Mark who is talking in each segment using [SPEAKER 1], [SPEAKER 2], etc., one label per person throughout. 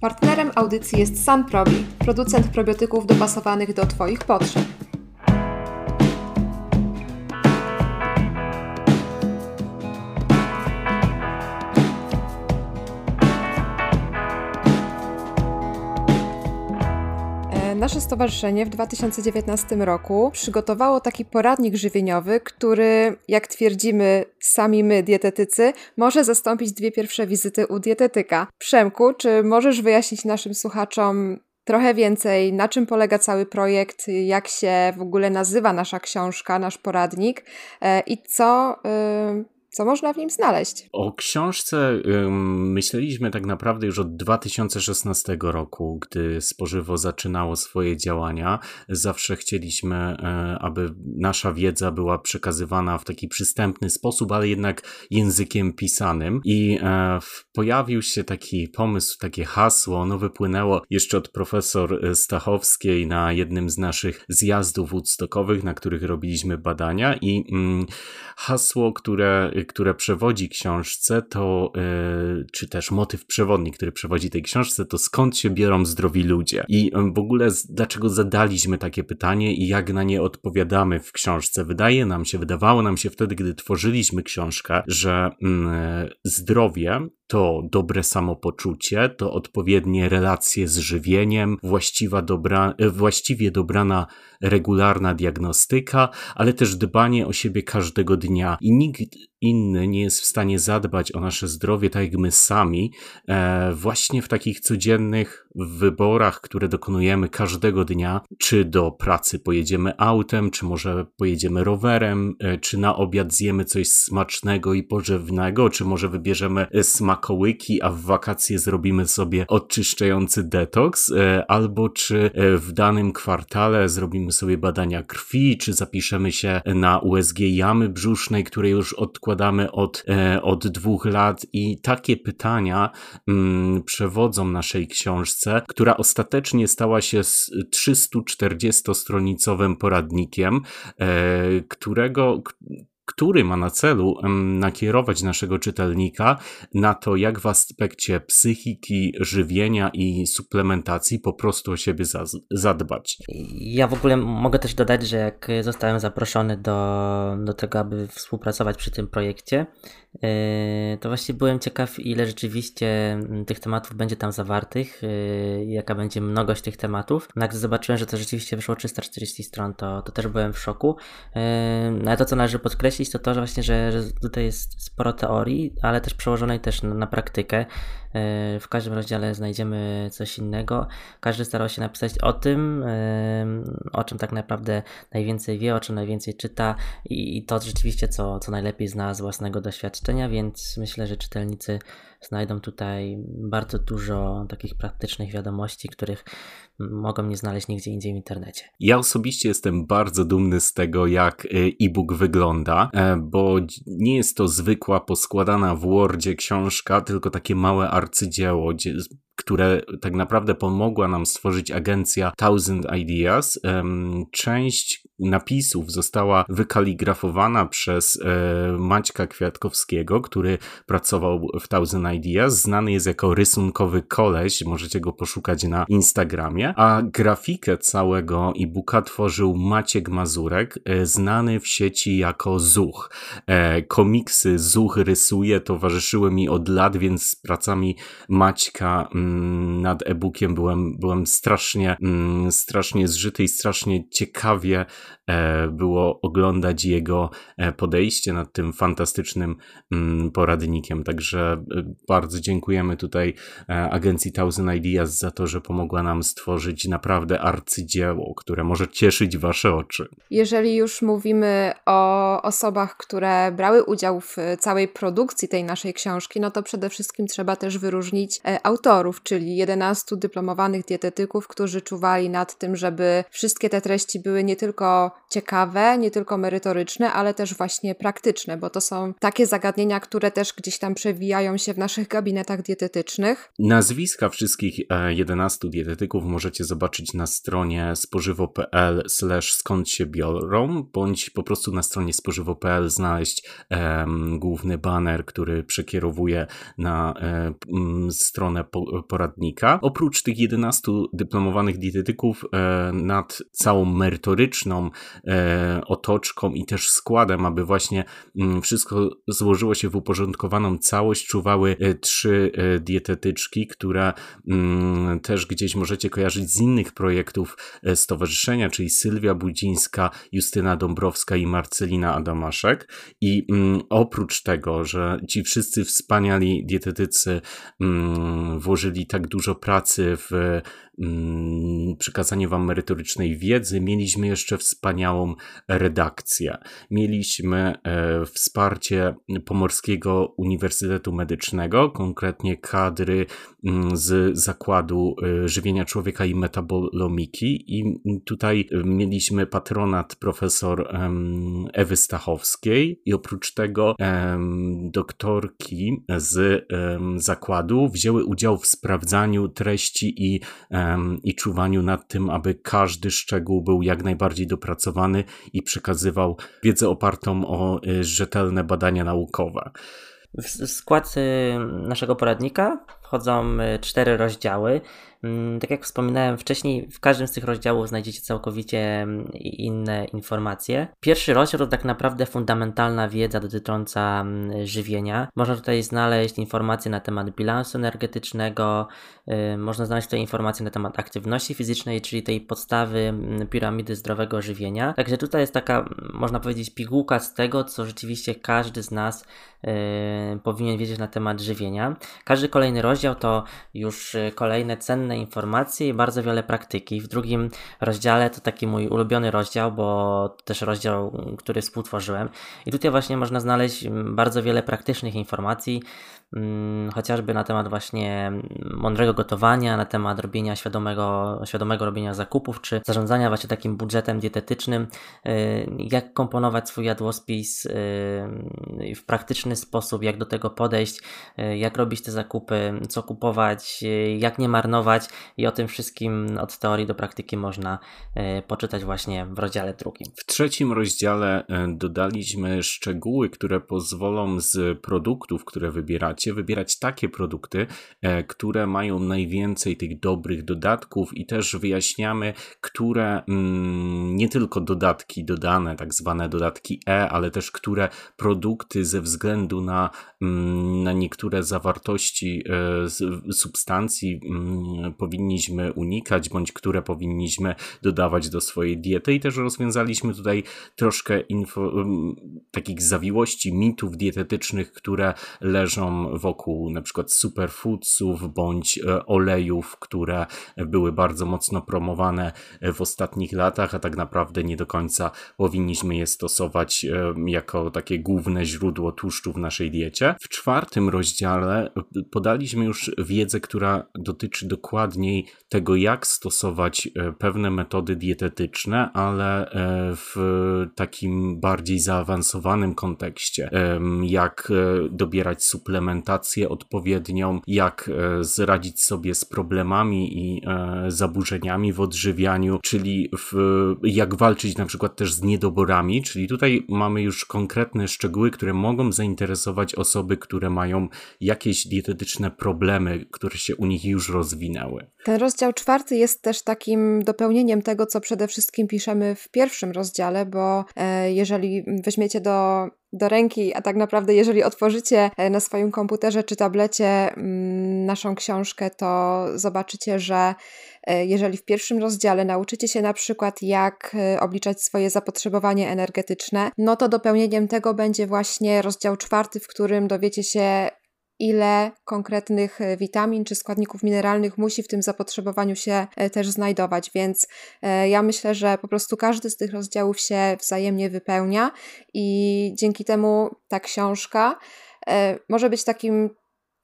[SPEAKER 1] Partnerem audycji jest Sunprobi, producent probiotyków dopasowanych do Twoich potrzeb. Stowarzyszenie w 2019 roku przygotowało taki poradnik żywieniowy, który, jak twierdzimy sami my, dietetycy, może zastąpić dwie pierwsze wizyty u dietetyka. Przemku, czy możesz wyjaśnić naszym słuchaczom trochę więcej, na czym polega cały projekt, jak się w ogóle nazywa nasza książka, nasz poradnik e, i co y, co można w nim znaleźć?
[SPEAKER 2] O książce myśleliśmy tak naprawdę już od 2016 roku, gdy spożywo zaczynało swoje działania. Zawsze chcieliśmy, y, aby nasza wiedza była przekazywana w taki przystępny sposób, ale jednak językiem pisanym. I y, pojawił się taki pomysł, takie hasło, ono wypłynęło jeszcze od profesor Stachowskiej na jednym z naszych zjazdów woodstockowych, na których robiliśmy badania i mm, hasło, które które przewodzi książce, to, yy, czy też motyw przewodni, który przewodzi tej książce, to skąd się biorą zdrowi ludzie? I w ogóle dlaczego zadaliśmy takie pytanie i jak na nie odpowiadamy w książce? Wydaje nam się, wydawało nam się wtedy, gdy tworzyliśmy książkę, że yy, zdrowie to dobre samopoczucie, to odpowiednie relacje z żywieniem, właściwa dobra, właściwie dobrana regularna diagnostyka, ale też dbanie o siebie każdego dnia. I nikt inny nie jest w stanie zadbać o nasze zdrowie tak jak my sami, e, właśnie w takich codziennych wyborach, które dokonujemy każdego dnia, czy do pracy pojedziemy autem, czy może pojedziemy rowerem, e, czy na obiad zjemy coś smacznego i pożywnego, czy może wybierzemy smakołyki, a w wakacje zrobimy sobie odczyszczający detoks, e, albo czy w danym kwartale zrobimy sobie badania krwi, czy zapiszemy się na USG jamy brzusznej, której już odkładamy od, e, od dwóch lat. I takie pytania mm, przewodzą naszej książce, która ostatecznie stała się 340-stronicowym poradnikiem, e, którego który ma na celu nakierować naszego czytelnika na to, jak w aspekcie psychiki, żywienia i suplementacji po prostu o siebie zadbać.
[SPEAKER 3] Ja w ogóle mogę też dodać, że jak zostałem zaproszony do, do tego, aby współpracować przy tym projekcie, to właśnie byłem ciekaw, ile rzeczywiście tych tematów będzie tam zawartych, e, jaka będzie mnogość tych tematów. No jak zobaczyłem, że to rzeczywiście wyszło 340 stron, to, to też byłem w szoku. E, no ale to, co należy podkreślić, to to, że właśnie, że, że tutaj jest sporo teorii, ale też przełożonej też na, na praktykę. E, w każdym rozdziale znajdziemy coś innego. Każdy starał się napisać o tym, e, o czym tak naprawdę najwięcej wie, o czym najwięcej czyta i to rzeczywiście, co, co najlepiej zna z własnego doświadczenia, więc myślę, że czytelnicy znajdą tutaj bardzo dużo takich praktycznych wiadomości, których mogą nie znaleźć nigdzie indziej w internecie.
[SPEAKER 2] Ja osobiście jestem bardzo dumny z tego, jak e, e-book wygląda, bo nie jest to zwykła poskładana w Wordzie książka, tylko takie małe arcydzieło, które tak naprawdę pomogła nam stworzyć agencja Thousand Ideas. Część napisów została wykaligrafowana przez e, Maćka Kwiatkowskiego, który pracował w Thousand Ideas. Znany jest jako rysunkowy koleś, możecie go poszukać na Instagramie, a grafikę całego e-booka tworzył Maciek Mazurek, e, znany w sieci jako Zuch. E, komiksy Zuch rysuje, towarzyszyły mi od lat, więc z pracami Maćka mm, nad e-bookiem byłem, byłem strasznie, mm, strasznie zżyty i strasznie ciekawie E, było oglądać jego e, podejście nad tym fantastycznym mm, poradnikiem. Także e, bardzo dziękujemy tutaj agencji Thousand Ideas za to, że pomogła nam stworzyć naprawdę arcydzieło, które może cieszyć Wasze oczy.
[SPEAKER 1] Jeżeli już mówimy o osobach, które brały udział w całej produkcji tej naszej książki, no to przede wszystkim trzeba też wyróżnić autorów, czyli 11 dyplomowanych dietetyków, którzy czuwali nad tym, żeby wszystkie te treści były nie tylko ciekawe, nie tylko merytoryczne, ale też właśnie praktyczne, bo to są takie zagadnienia, które też gdzieś tam przewijają się w naszych gabinetach dietetycznych.
[SPEAKER 2] Nazwiska wszystkich 11 e, dietetyków możecie zobaczyć na stronie spożywo.pl skąd się biorą, bądź po prostu na stronie spożywo.pl znaleźć um, główny banner, który przekierowuje na um, stronę po, poradnika. Oprócz tych 11 dyplomowanych dietetyków nad całą merytoryczną otoczką i też składem, aby właśnie mm, wszystko złożyło się w uporządkowaną całość, czuwały trzy dietetyczki, które mm, też gdzieś możecie kojarzyć z innych projektów stowarzyszenia, czyli Sylwia Budzińska, Justyna Dąbrowska i Marcelina Adamaszek. I mm, oprócz tego, że ci wszyscy wspaniali dietetycy mm, włożyli tak dużo pracy w mm, przekazanie wam merytorycznej wiedzy, mieliśmy jeszcze wspaniałą redakcję. Mieliśmy e, wsparcie Pomorskiego Uniwersytetu Medycznego, konkretnie kadry mm, z Zakładu e, Żywienia Człowieka i Metabolomiki i tutaj mieliśmy patronat profesor Ewy Stachowskiej i oprócz tego doktorki z zakładu wzięły udział w sprawdzaniu treści i, i czuwaniu nad tym, aby każdy szczegół był jak najbardziej dopracowany i przekazywał wiedzę opartą o y, rzetelne badania naukowe.
[SPEAKER 3] W skład y, naszego poradnika wchodzą y, cztery rozdziały. Mm, tak jak wspominałem wcześniej, w każdym z tych rozdziałów znajdziecie całkowicie mm, inne informacje. Pierwszy rozdział to tak naprawdę fundamentalna wiedza dotycząca mm, żywienia. Można tutaj znaleźć informacje na temat bilansu energetycznego, y, można znaleźć tutaj informacje na temat aktywności fizycznej, czyli tej podstawy piramidy zdrowego żywienia. Także tutaj jest taka, można powiedzieć, pigułka z tego, co rzeczywiście każdy z nas yy, powinien wiedzieć na temat żywienia. Każdy kolejny rozdział to już y, kolejne cenne informacje i bardzo wiele praktyki. W drugim rozdziale to taki mój ulubiony rozdział, bo to też rozdział, który współtworzyłem. I tutaj właśnie można znaleźć bardzo wiele praktycznych informacji, Mm, chociażby na temat właśnie mądrego gotowania, na temat robienia świadomego, świadomego robienia zakupów, czy zarządzania właśnie takim budżetem dietetycznym, y, jak komponować swój jadłospis y, w praktyczny sposób, jak do tego podejść, y, jak robić te zakupy, co kupować, jak nie marnować i o tym wszystkim od teorii do praktyki można poczytać właśnie w rozdziale drugim.
[SPEAKER 2] W trzecim rozdziale dodaliśmy szczegóły, które pozwolą z produktów, które wybieracie, wybierać takie produkty, e, które mają najwięcej tych dobrych dodatków i też wyjaśniamy, które mm, nie tylko dodatki dodane, tak zwane dodatki E, ale też które produkty ze względu na, mm, na niektóre zawartości e, substancji mm, powinniśmy unikać, bądź które powinniśmy dodawać do swojej diety. I też rozwiązaliśmy tutaj troszkę info, takich zawiłości, mitów dietetycznych, które leżą wokół na przykład superfoodsów bądź e, olejów, które były bardzo mocno promowane w ostatnich latach, a tak naprawdę nie do końca powinniśmy je stosować e, jako takie główne źródło tłuszczu w naszej diecie. W czwartym rozdziale podaliśmy już wiedzę, która dotyczy dokładniej tego, jak stosować e, pewne metody dietetyczne, ale w takim bardziej zaawansowanym kontekście, jak dobierać suplementy odpowiednią, jak e, zradzić sobie z problemami i e, zaburzeniami w odżywianiu, czyli w, jak walczyć na przykład też z niedoborami, czyli tutaj mamy już konkretne szczegóły, które mogą zainteresować osoby, które mają jakieś dietetyczne problemy, które się u nich już rozwinęły.
[SPEAKER 1] Ten rozdział czwarty jest też takim dopełnieniem tego, co przede wszystkim piszemy w pierwszym rozdziale, bo e, jeżeli weźmiecie do do ręki, a tak naprawdę jeżeli otworzycie e, na swoim komputerze czy tablecie mm, naszą książkę, to zobaczycie, że e, jeżeli w pierwszym rozdziale nauczycie się na przykład jak e, obliczać swoje zapotrzebowanie energetyczne, no to dopełnieniem tego będzie właśnie rozdział czwarty, w którym dowiecie się ile konkretnych e, witamin czy składników mineralnych musi w tym zapotrzebowaniu się e, też znajdować. Więc e, ja myślę, że po prostu każdy z tych rozdziałów się wzajemnie wypełnia i dzięki temu ta książka może być takim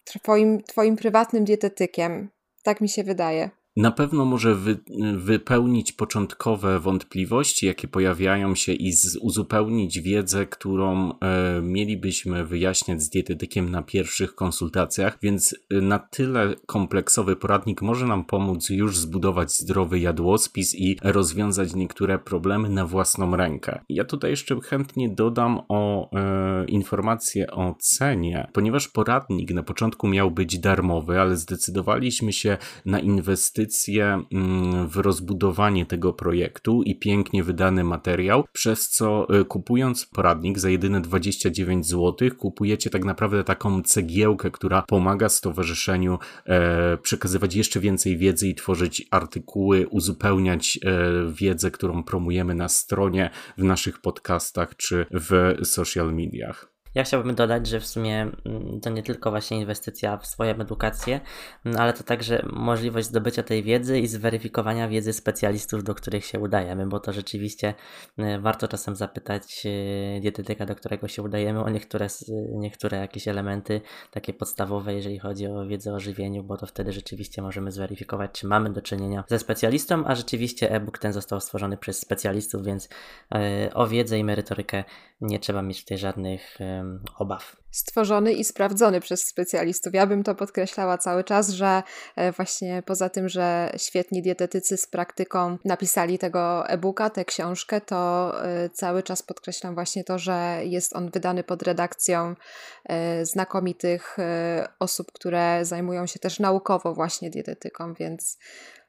[SPEAKER 1] twoim, twoim prywatnym dietetykiem. Tak mi się wydaje.
[SPEAKER 2] Na pewno może wy, wypełnić początkowe wątpliwości, jakie pojawiają się i z, uzupełnić wiedzę, którą e, mielibyśmy wyjaśniać z dietetykiem na pierwszych konsultacjach, więc e, na tyle kompleksowy poradnik może nam pomóc już zbudować zdrowy jadłospis i rozwiązać niektóre problemy na własną rękę. Ja tutaj jeszcze chętnie dodam o e, informację o cenie, ponieważ poradnik na początku miał być darmowy, ale zdecydowaliśmy się na inwestycje mm, w rozbudowanie tego projektu i pięknie wydany materiał, przez co e, kupując poradnik za jedyne 29 zł, kupujecie tak naprawdę taką cegiełkę, która pomaga stowarzyszeniu e, przekazywać jeszcze więcej wiedzy i tworzyć artykuły, uzupełniać e, wiedzę, którą promujemy na stronie, w naszych podcastach czy w social mediach.
[SPEAKER 3] Ja chciałbym dodać, że w sumie mm, to nie tylko właśnie inwestycja w swoją edukację, mm, ale to także możliwość zdobycia tej wiedzy i zweryfikowania wiedzy specjalistów, do których się udajemy, bo to rzeczywiście y, warto czasem zapytać y, dietetyka, do którego się udajemy, o niektóre, niektóre jakieś elementy takie podstawowe, jeżeli chodzi o wiedzę o żywieniu, bo to wtedy rzeczywiście możemy zweryfikować, czy mamy do czynienia ze specjalistą, a rzeczywiście e-book ten został stworzony przez specjalistów, więc y, o wiedzę i merytorykę nie trzeba mieć tutaj żadnych obaw.
[SPEAKER 1] Stworzony i sprawdzony przez specjalistów. Ja bym to podkreślała cały czas, że e, właśnie poza tym, że świetni dietetycy z praktyką napisali tego e-booka, tę książkę, to e, cały czas podkreślam właśnie to, że jest on wydany pod redakcją e, znakomitych osób, które zajmują się też naukowo właśnie dietetyką, więc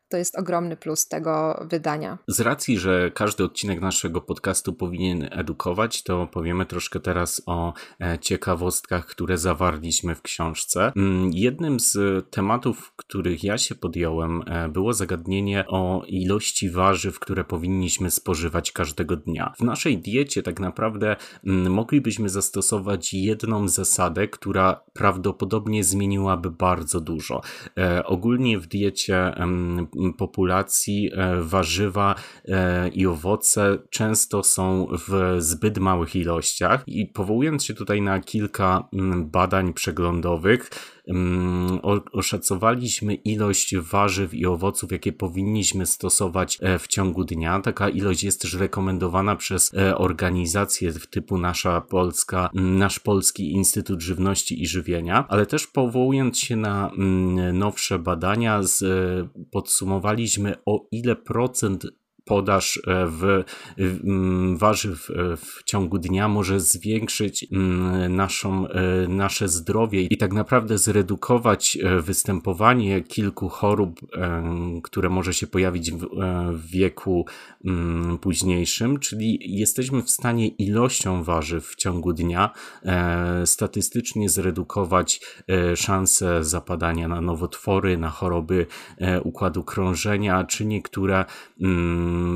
[SPEAKER 1] to jest ogromny plus tego wydania.
[SPEAKER 2] Z racji, że każdy odcinek naszego podcastu powinien edukować, to powiemy troszkę teraz o e, ciekawostkach, które zawarliśmy w książce. Mm, jednym z tematów, których ja się podjąłem, e, było zagadnienie o ilości warzyw, które powinniśmy spożywać każdego dnia. W naszej diecie tak naprawdę mm, moglibyśmy zastosować jedną zasadę, która prawdopodobnie zmieniłaby bardzo dużo. E, ogólnie w diecie populacji e, warzywa e, i owoce często są w zbyt małych ilościach. I powołując się tutaj na kilka badań przeglądowych, oszacowaliśmy ilość warzyw i owoców, jakie powinniśmy stosować e, w ciągu dnia. Taka ilość jest też rekomendowana przez organizacje typu nasza polska, nasz Polski Instytut Żywności i Żywienia, ale też powołując się na nowsze badania, podsumowaliśmy o ile procent podaż e, w, warzyw e, w ciągu dnia może zwiększyć naszą, e, nasze zdrowie i tak naprawdę zredukować występowanie kilku chorób, które może się pojawić w, wieku późniejszym, czyli jesteśmy w stanie ilością warzyw w ciągu dnia statystycznie zredukować szanse zapadania na nowotwory, na choroby układu krążenia, czy niektóre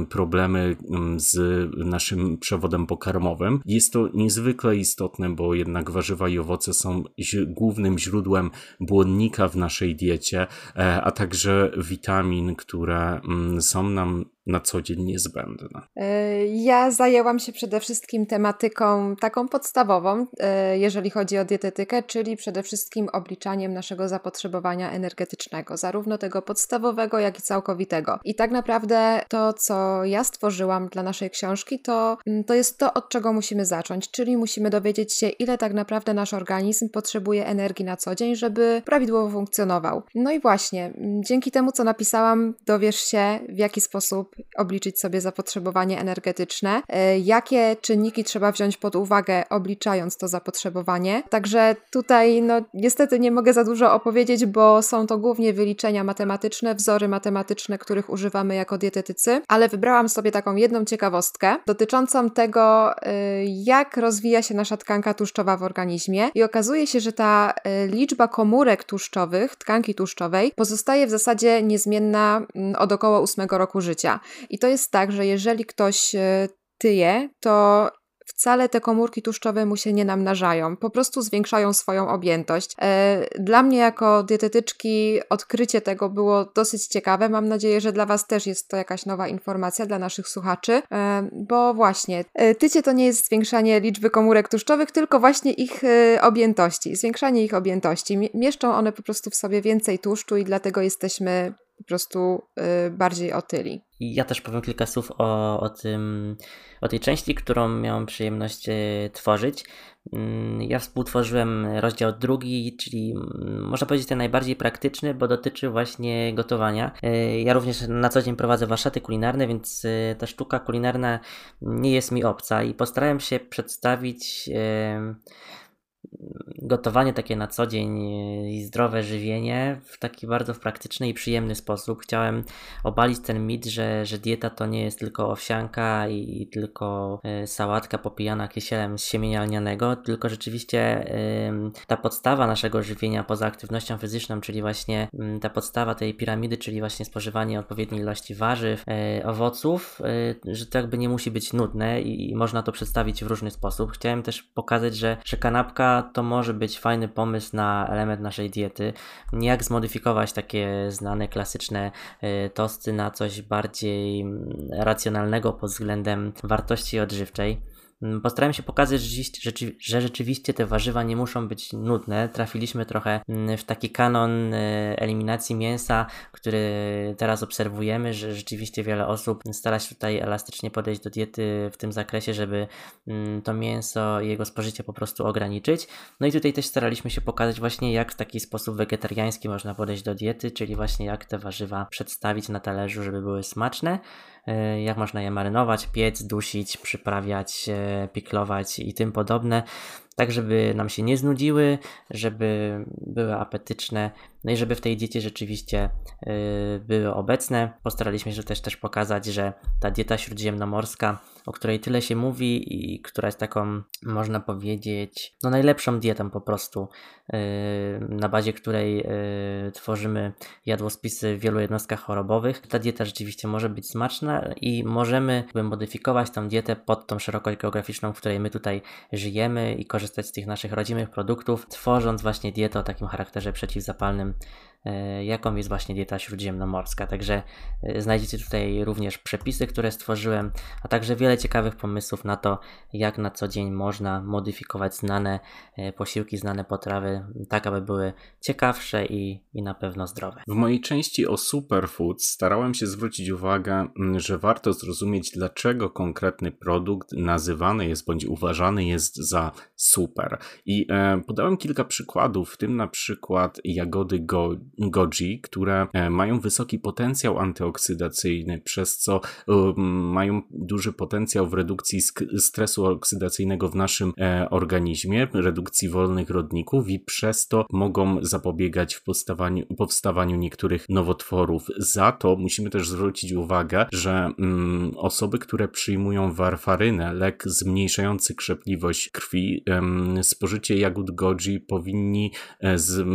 [SPEAKER 2] problemy mm, z naszym przewodem pokarmowym. Jest to niezwykle istotne, bo jednak warzywa i owoce są głównym źródłem błonnika w naszej diecie, e, a także witamin, które mm, są nam na co dzień niezbędne?
[SPEAKER 1] E, ja zajęłam się przede wszystkim tematyką taką podstawową, e, jeżeli chodzi o dietetykę, czyli przede wszystkim obliczaniem naszego zapotrzebowania energetycznego, zarówno tego podstawowego, jak i całkowitego. I tak naprawdę to, co ja stworzyłam dla naszej książki, to, mm, to jest to, od czego musimy zacząć, czyli musimy dowiedzieć się, ile tak naprawdę nasz organizm potrzebuje energii na co dzień, żeby prawidłowo funkcjonował. No i właśnie, mm, dzięki temu, co napisałam, dowiesz się, w jaki sposób obliczyć sobie zapotrzebowanie energetyczne, e, jakie czynniki trzeba wziąć pod uwagę, obliczając to zapotrzebowanie. Także tutaj, no, niestety nie mogę za dużo opowiedzieć, bo są to głównie wyliczenia matematyczne, wzory matematyczne, których używamy jako dietetycy, ale wybrałam sobie taką jedną ciekawostkę dotyczącą tego, e, jak rozwija się nasza tkanka tłuszczowa w organizmie i okazuje się, że ta e, liczba komórek tłuszczowych, tkanki tłuszczowej pozostaje w zasadzie niezmienna mm, od około 8 roku życia. I to jest tak, że jeżeli ktoś e, tyje, to wcale te komórki tłuszczowe mu się nie namnażają, po prostu zwiększają swoją objętość. E, dla mnie jako dietetyczki odkrycie tego było dosyć ciekawe. Mam nadzieję, że dla Was też jest to jakaś nowa informacja dla naszych słuchaczy, e, bo właśnie tycie to nie jest zwiększanie liczby komórek tłuszczowych, tylko właśnie ich objętości, zwiększanie ich objętości. Mieszczą one po prostu w sobie więcej tłuszczu i dlatego jesteśmy po prostu y, bardziej otyli.
[SPEAKER 3] Ja też powiem kilka słów o, o, tym, o tej części, którą miałem przyjemność y, tworzyć. Mm, ja współtworzyłem rozdział drugi, czyli mm, można powiedzieć ten najbardziej praktyczny, bo dotyczy właśnie gotowania. Y, ja również na co dzień prowadzę warsztaty kulinarne, więc ta sztuka kulinarna nie jest mi obca i postarałem się przedstawić gotowanie takie na co dzień i zdrowe żywienie w taki bardzo praktyczny i przyjemny sposób. Chciałem obalić ten mit, że, że dieta to nie jest tylko owsianka i, i tylko y, sałatka popijana kisielem z siemienia lnianego, tylko rzeczywiście y, ta podstawa naszego żywienia poza aktywnością fizyczną, czyli właśnie y, ta podstawa tej piramidy, czyli właśnie spożywanie odpowiedniej ilości warzyw, e, owoców, że to jakby nie musi być nudne i, i można to przedstawić w różny sposób. Chciałem też pokazać, że, że kanapka to może być fajny pomysł na element naszej diety. Jak zmodyfikować takie znane, klasyczne y, tosty na coś bardziej mm, racjonalnego pod względem wartości odżywczej. Mm, postarałem się pokazać, że rzeczywiście te warzywa nie muszą być nudne. Trafiliśmy trochę mm, w taki kanon y, eliminacji mięsa, który teraz obserwujemy, że rzeczywiście wiele osób stara się tutaj elastycznie podejść do diety w tym zakresie, żeby mm, to mięso i jego spożycie po prostu ograniczyć. No i tutaj też staraliśmy się pokazać właśnie, jak w taki sposób wegetariański można podejść do diety, czyli właśnie jak te warzywa przedstawić na talerzu, żeby były smaczne. E, jak można je marynować, piec, dusić, przyprawiać, e, piklować i tym podobne tak żeby nam się nie znudziły, żeby były apetyczne, no i żeby w tej diecie rzeczywiście yy, były obecne. Postaraliśmy się też, też pokazać, że ta dieta śródziemnomorska, o której tyle się mówi i która jest taką, można powiedzieć, no najlepszą dietą po prostu, yy, na bazie której yy, tworzymy jadłospisy w wielu jednostkach chorobowych. Ta dieta rzeczywiście może być smaczna i możemy modyfikować tą dietę pod tą szerokość geograficzną, w której my tutaj żyjemy i korzystamy korzystać z tych naszych rodzimych produktów, tworząc właśnie dietę o takim charakterze przeciwzapalnym, jaką jest właśnie dieta śródziemnomorska. Także e, znajdziecie tutaj również przepisy, które stworzyłem, a także wiele ciekawych pomysłów na to, jak na co dzień można modyfikować znane e, posiłki, znane potrawy, tak aby były ciekawsze i, i na pewno zdrowe.
[SPEAKER 2] W mojej części o superfood starałem się zwrócić uwagę, że warto zrozumieć, dlaczego konkretny produkt nazywany jest bądź uważany jest za super. I e, podałem kilka przykładów, w tym na przykład jagody go, goji, które e, mają wysoki potencjał antyoksydacyjny, przez co e, mają duży potencjał w redukcji stresu oksydacyjnego w naszym e, organizmie, redukcji wolnych rodników i przez to mogą zapobiegać w powstawaniu, powstawaniu niektórych nowotworów. Za to musimy też zwrócić uwagę, że mm, osoby, które przyjmują warfarynę, lek zmniejszający krzepliwość krwi, spożycie jagód goji powinni z,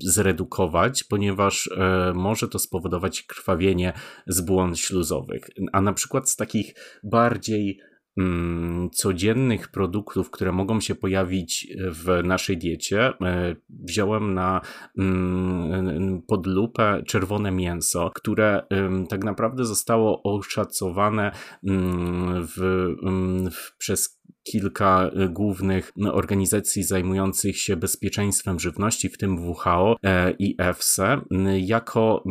[SPEAKER 2] zredukować, ponieważ e, może to spowodować krwawienie z błon śluzowych. A na przykład z takich bardziej codziennych produktów, które mogą się pojawić w naszej diecie, e, wziąłem na pod lupę czerwone mięso, które tak naprawdę zostało oszacowane w, w, przez kilka e, głównych no, organizacji zajmujących się bezpieczeństwem żywności, w tym WHO e, i EFSA, jako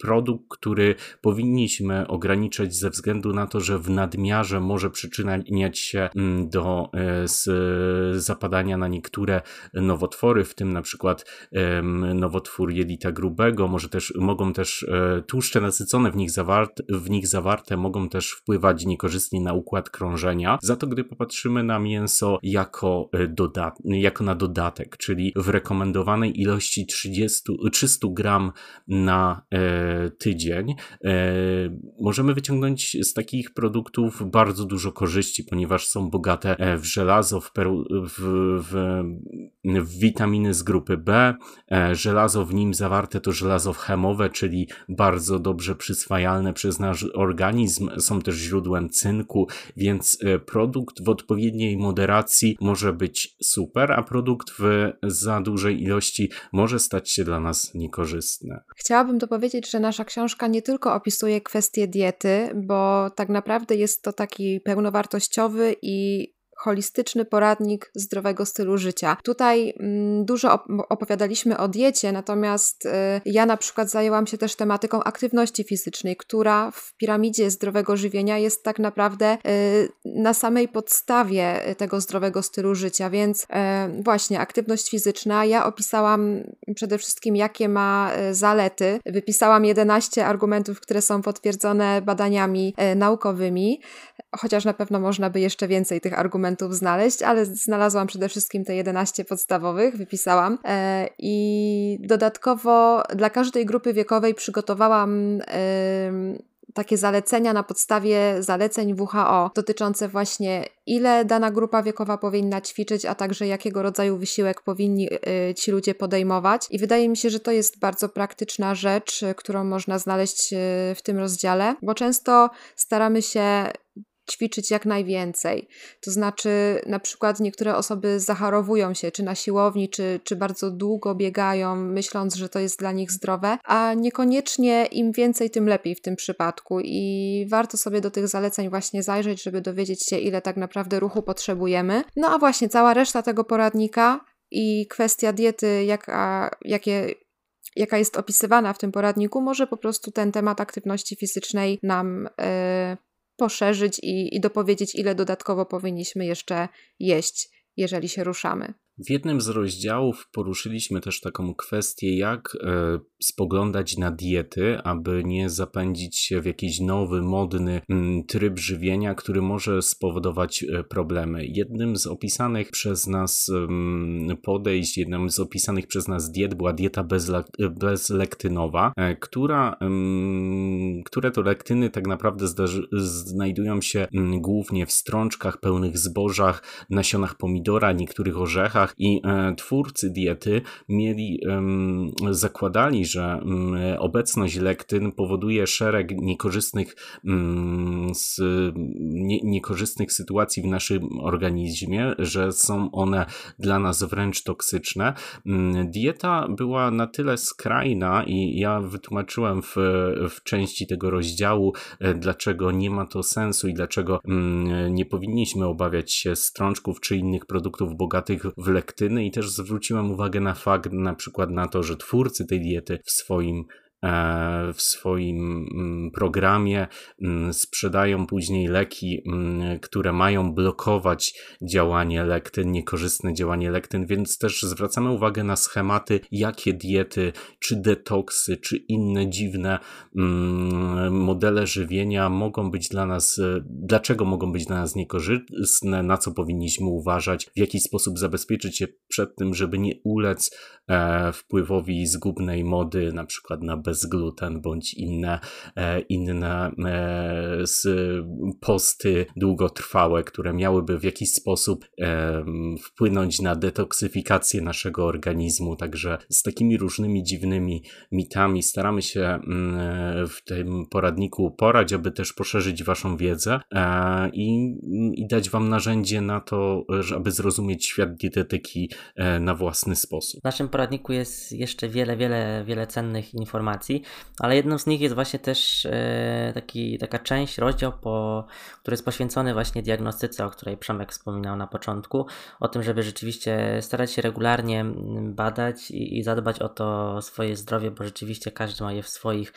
[SPEAKER 2] produkt, który powinniśmy ograniczać ze względu na to, że w nadmiarze może przyczyniać się do e, zapadania na niektóre nowotwory, w tym na przykład nowotwór jelita grubego, może też, mogą też tłuszcze nasycone w nich, zawarte, w nich zawarte mogą też wpływać niekorzystnie na układ krążenia. Za to, gdy popatrzymy patrzymy na mięso jako, e, dodat jako na dodatek, czyli w rekomendowanej ilości 30, 300 gram na e, tydzień. E, możemy wyciągnąć z takich produktów bardzo dużo korzyści, ponieważ są bogate e, w żelazo, w, w, w, w witaminy z grupy B. E, żelazo w nim zawarte to żelazo chemowe, czyli bardzo dobrze przyswajalne przez nasz organizm. Są też źródłem cynku, więc e, produkt w odpowiednim odpowiedniej moderacji może być super, a produkt w za dużej ilości może stać się dla nas niekorzystny.
[SPEAKER 1] Chciałabym dopowiedzieć, że nasza książka nie tylko opisuje kwestie diety, bo tak naprawdę jest to taki pełnowartościowy i holistyczny poradnik zdrowego stylu życia. Tutaj mm, dużo opowiadaliśmy o diecie, natomiast y, ja na przykład zajęłam się też tematyką aktywności fizycznej, która w piramidzie zdrowego żywienia jest tak naprawdę y, na samej podstawie tego zdrowego stylu życia, więc y, właśnie aktywność fizyczna. Ja opisałam przede wszystkim, jakie ma zalety. Wypisałam 11 argumentów, które są potwierdzone badaniami naukowymi chociaż na pewno można by jeszcze więcej tych argumentów znaleźć, ale znalazłam przede wszystkim te 11 podstawowych, wypisałam. E, I dodatkowo dla każdej grupy wiekowej przygotowałam takie zalecenia na podstawie zaleceń WHO dotyczące właśnie ile dana grupa wiekowa powinna ćwiczyć, a także jakiego rodzaju wysiłek powinni y, ci ludzie podejmować. I wydaje mi się, że to jest bardzo praktyczna rzecz, którą można znaleźć y, w tym rozdziale, bo często staramy się ćwiczyć jak najwięcej. To znaczy, na przykład niektóre osoby zacharowują się, czy na siłowni, czy, czy bardzo długo biegają, myśląc, że to jest dla nich zdrowe, a niekoniecznie im więcej, tym lepiej w tym przypadku. I warto sobie do tych zaleceń właśnie zajrzeć, żeby dowiedzieć się, ile tak naprawdę ruchu potrzebujemy. No a właśnie cała reszta tego poradnika i kwestia diety, jaka, jakie, jaka jest opisywana w tym poradniku, może po prostu ten temat aktywności fizycznej nam. Yy, poszerzyć i, i dopowiedzieć, ile dodatkowo powinniśmy jeszcze jeść, jeżeli się ruszamy.
[SPEAKER 2] W jednym z rozdziałów poruszyliśmy też taką kwestię, jak e, spoglądać na diety, aby nie zapędzić się w jakiś nowy, modny mm, tryb żywienia, który może spowodować e, problemy. Jednym z opisanych przez nas mm, podejść, jednym z opisanych przez nas diet była dieta bezlektynowa, e, która, mm, które to lektyny tak naprawdę znajdują się głównie w strączkach pełnych zbożach, nasionach pomidora, niektórych orzechach, i e, twórcy diety mieli, zakładali, że obecność lektyn powoduje szereg niekorzystnych, niekorzystnych sytuacji w naszym organizmie, że są one dla nas wręcz toksyczne. Dieta była na tyle skrajna i ja wytłumaczyłem w, w części tego rozdziału, e, dlaczego nie ma to sensu i dlaczego nie powinniśmy obawiać się strączków czy innych produktów bogatych w lektyny i też zwróciłem uwagę na fakt na przykład na to, że twórcy tej diety w swoim w swoim mm, programie, mm, sprzedają później leki, mm, które mają blokować działanie lektyn, niekorzystne działanie lektyn, więc też zwracamy uwagę na schematy, jakie diety, czy detoksy, czy inne dziwne modele żywienia mogą być dla nas, e, dlaczego mogą być dla nas niekorzystne, na co powinniśmy uważać, w jaki sposób zabezpieczyć się przed tym, żeby nie ulec e, wpływowi zgubnej mody, na przykład na bez bezgluten bądź inne, e, inne e, posty długotrwałe, które miałyby w jakiś sposób e, wpłynąć na detoksyfikację naszego organizmu. Także z takimi różnymi dziwnymi mitami staramy się mm, w tym poradniku porać, aby też poszerzyć Waszą wiedzę i, i dać Wam narzędzie na to, aby zrozumieć świat dietetyki na własny sposób.
[SPEAKER 3] W naszym poradniku jest jeszcze wiele, wiele, wiele cennych informacji ale jedną z nich jest właśnie też e, taki, taka część, rozdział, po, który jest poświęcony właśnie diagnostyce, o której Przemek wspominał na początku, o tym, żeby rzeczywiście starać się regularnie badać i, i zadbać o to swoje zdrowie, bo rzeczywiście każdy ma je w swoich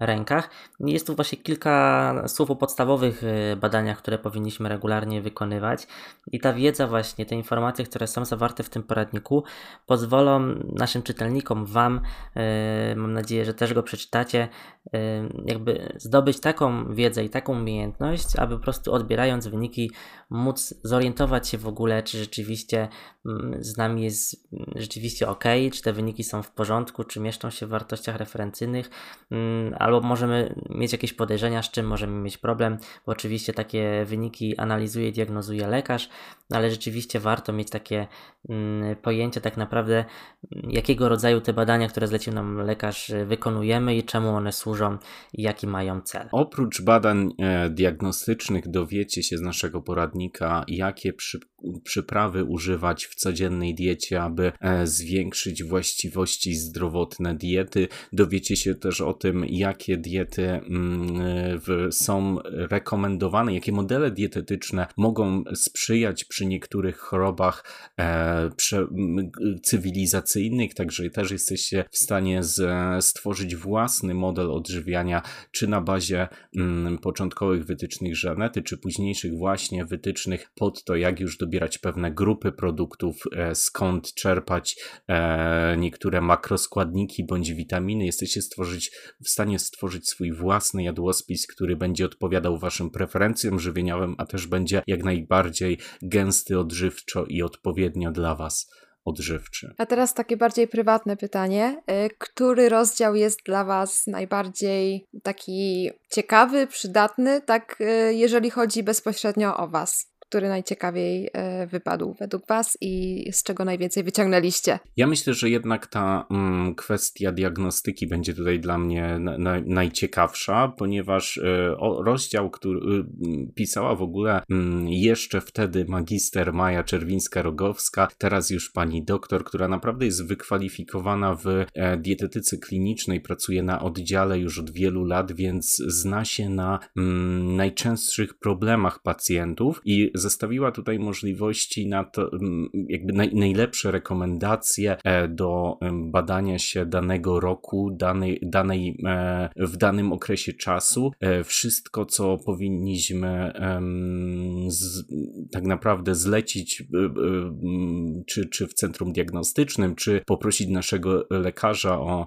[SPEAKER 3] rękach. Jest tu właśnie kilka słów o podstawowych y, badaniach, które powinniśmy regularnie wykonywać i ta wiedza właśnie, te informacje, które są zawarte w tym poradniku pozwolą naszym czytelnikom, Wam, y, mam nadzieję, że też go przeczytacie, y, jakby zdobyć taką wiedzę i taką umiejętność, aby po prostu odbierając wyniki móc zorientować się w ogóle, czy rzeczywiście z nami jest rzeczywiście ok, czy te wyniki są w porządku, czy mieszczą się w wartościach referencyjnych, mm, albo możemy mieć jakieś podejrzenia, z czym możemy mieć problem, bo oczywiście takie wyniki analizuje, diagnozuje lekarz, ale rzeczywiście warto mieć takie mm, pojęcie tak naprawdę, jakiego rodzaju te badania, które zlecił nam lekarz, wykonujemy i czemu one służą i jaki mają cel.
[SPEAKER 2] Oprócz badań e, diagnostycznych dowiecie się z naszego poradnika, jakie przy, przyprawy używać w codziennej diecie, aby e, zwiększyć właściwości zdrowotne diety. Dowiecie się też o tym, jak jakie diety mm, są rekomendowane, jakie modele dietetyczne mogą sprzyjać przy niektórych chorobach e, cywilizacyjnych, także też jesteście w stanie stworzyć własny model odżywiania, czy na bazie mm, początkowych wytycznych Żanety, czy późniejszych właśnie wytycznych pod to, jak już dobierać pewne grupy produktów, e, skąd czerpać e, niektóre makroskładniki bądź witaminy. Jesteście stworzyć, w stanie stworzyć swój własny jadłospis, który będzie odpowiadał waszym preferencjom żywieniowym, a też będzie jak najbardziej gęsty odżywczo i odpowiednio dla was odżywczy.
[SPEAKER 1] A teraz takie bardziej prywatne pytanie. Y, który rozdział jest dla Was najbardziej taki ciekawy, przydatny, tak jeżeli chodzi bezpośrednio o Was? Który najciekawiej e, wypadł według Was i z czego najwięcej wyciągnęliście?
[SPEAKER 2] Ja myślę, że jednak ta mm, kwestia diagnostyki będzie tutaj dla mnie na, na, najciekawsza, ponieważ y, o, rozdział, który y, pisała w ogóle y, jeszcze wtedy magister Maja Czerwińska-Rogowska, teraz już pani doktor, która naprawdę jest wykwalifikowana w e, dietetyce klinicznej, pracuje na oddziale już od wielu lat, więc zna się na mm, najczęstszych problemach pacjentów i zestawiła tutaj możliwości na to, jakby naj, najlepsze rekomendacje e, do badania się danego roku, danej, danej, e, w danym okresie czasu. E, wszystko, co powinniśmy z, tak naprawdę zlecić, czy, czy w centrum diagnostycznym, czy poprosić naszego lekarza o,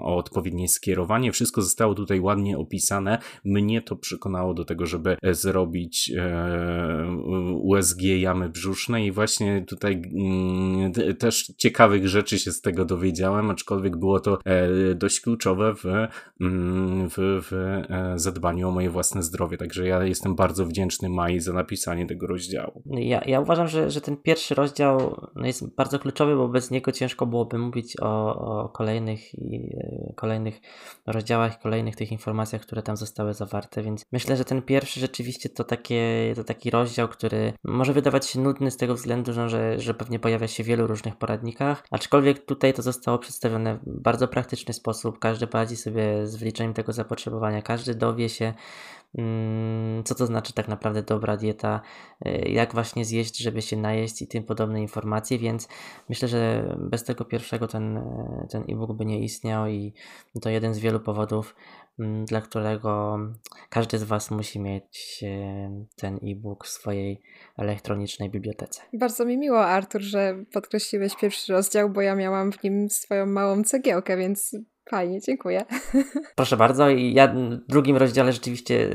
[SPEAKER 2] o odpowiednie skierowanie. Wszystko zostało tutaj ładnie opisane. Mnie to przekonało do tego, żeby zrobić USG jamy brzusznej i właśnie tutaj mm, też ciekawych rzeczy się z tego dowiedziałem, aczkolwiek było to e, dość kluczowe w, mm, w, w e, zadbaniu o moje własne zdrowie, także ja jestem bardzo wdzięczny Mai za napisanie tego rozdziału.
[SPEAKER 3] Ja, ja uważam, że, że ten pierwszy rozdział no, jest bardzo kluczowy, bo bez niego ciężko byłoby mówić o, o kolejnych i e, kolejnych rozdziałach, kolejnych tych informacjach, które tam zostały zawarte, więc myślę, że ten pierwszy rzeczywiście to, takie, to taki rozdział który może wydawać się nudny z tego względu, że, że pewnie pojawia się w wielu różnych poradnikach, aczkolwiek tutaj to zostało przedstawione w bardzo praktyczny sposób. Każdy poradzi sobie z wyliczeniem tego zapotrzebowania, każdy dowie się, mm, co to znaczy tak naprawdę dobra dieta, y, jak właśnie zjeść, żeby się najeść i tym podobne informacje, więc myślę, że bez tego pierwszego ten, ten e-book by nie istniał i to jeden z wielu powodów, dla którego każdy z Was musi mieć e, ten e-book w swojej elektronicznej bibliotece.
[SPEAKER 1] Bardzo mi miło, Artur, że podkreśliłeś pierwszy rozdział, bo ja miałam w nim swoją małą cegiełkę, więc Fajnie, dziękuję.
[SPEAKER 3] Proszę bardzo. I ja w drugim rozdziale rzeczywiście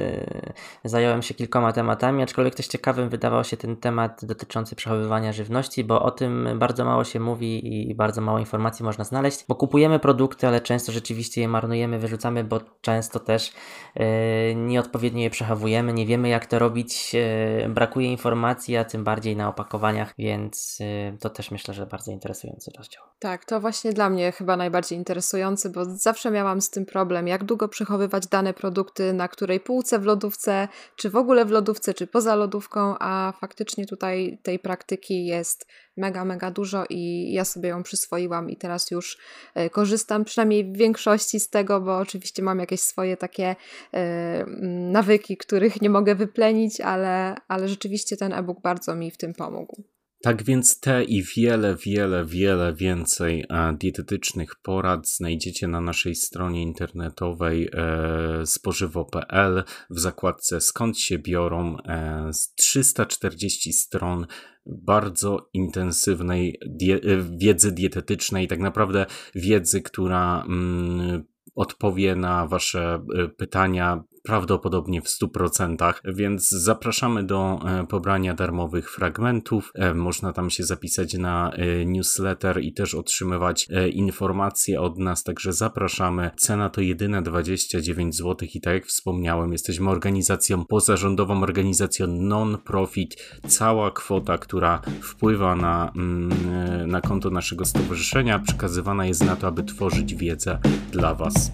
[SPEAKER 3] e, zająłem się kilkoma tematami, aczkolwiek też ciekawym wydawał się ten temat dotyczący przechowywania żywności, bo o tym bardzo mało się mówi i bardzo mało informacji można znaleźć, bo kupujemy produkty, ale często rzeczywiście je marnujemy, wyrzucamy, bo często też e, nieodpowiednio je przechowujemy, nie wiemy jak to robić, e, brakuje informacji, a tym bardziej na opakowaniach, więc to też myślę, że bardzo interesujący rozdział.
[SPEAKER 1] Tak, to właśnie dla mnie chyba najbardziej interesujący, bo zawsze miałam z tym problem, jak długo przechowywać dane produkty, na której półce w lodówce, czy w ogóle w lodówce, czy poza lodówką, a faktycznie tutaj tej praktyki jest mega, mega dużo i ja sobie ją przyswoiłam i teraz już e, korzystam przynajmniej w większości z tego, bo oczywiście mam jakieś swoje takie e, nawyki, których nie mogę wyplenić, ale, ale rzeczywiście ten e-book bardzo mi w tym pomógł.
[SPEAKER 2] Tak więc te i wiele, wiele, wiele więcej e, dietetycznych porad znajdziecie na naszej stronie internetowej e, spożywo.pl w zakładce skąd się biorą e, 340 stron bardzo intensywnej die e, wiedzy dietetycznej, tak naprawdę wiedzy, która mm, odpowie na Wasze e, pytania prawdopodobnie w 100%, więc zapraszamy do e, pobrania darmowych fragmentów. E, można tam się zapisać na newsletter i też otrzymywać informacje od nas, także zapraszamy. Cena to jedyne 29 zł i tak jak wspomniałem, jesteśmy organizacją pozarządową, organizacją non-profit. Cała kwota, która wpływa na, mm, na konto naszego stowarzyszenia, przekazywana jest na to, aby tworzyć wiedzę dla Was.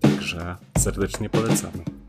[SPEAKER 2] Także serdecznie polecamy.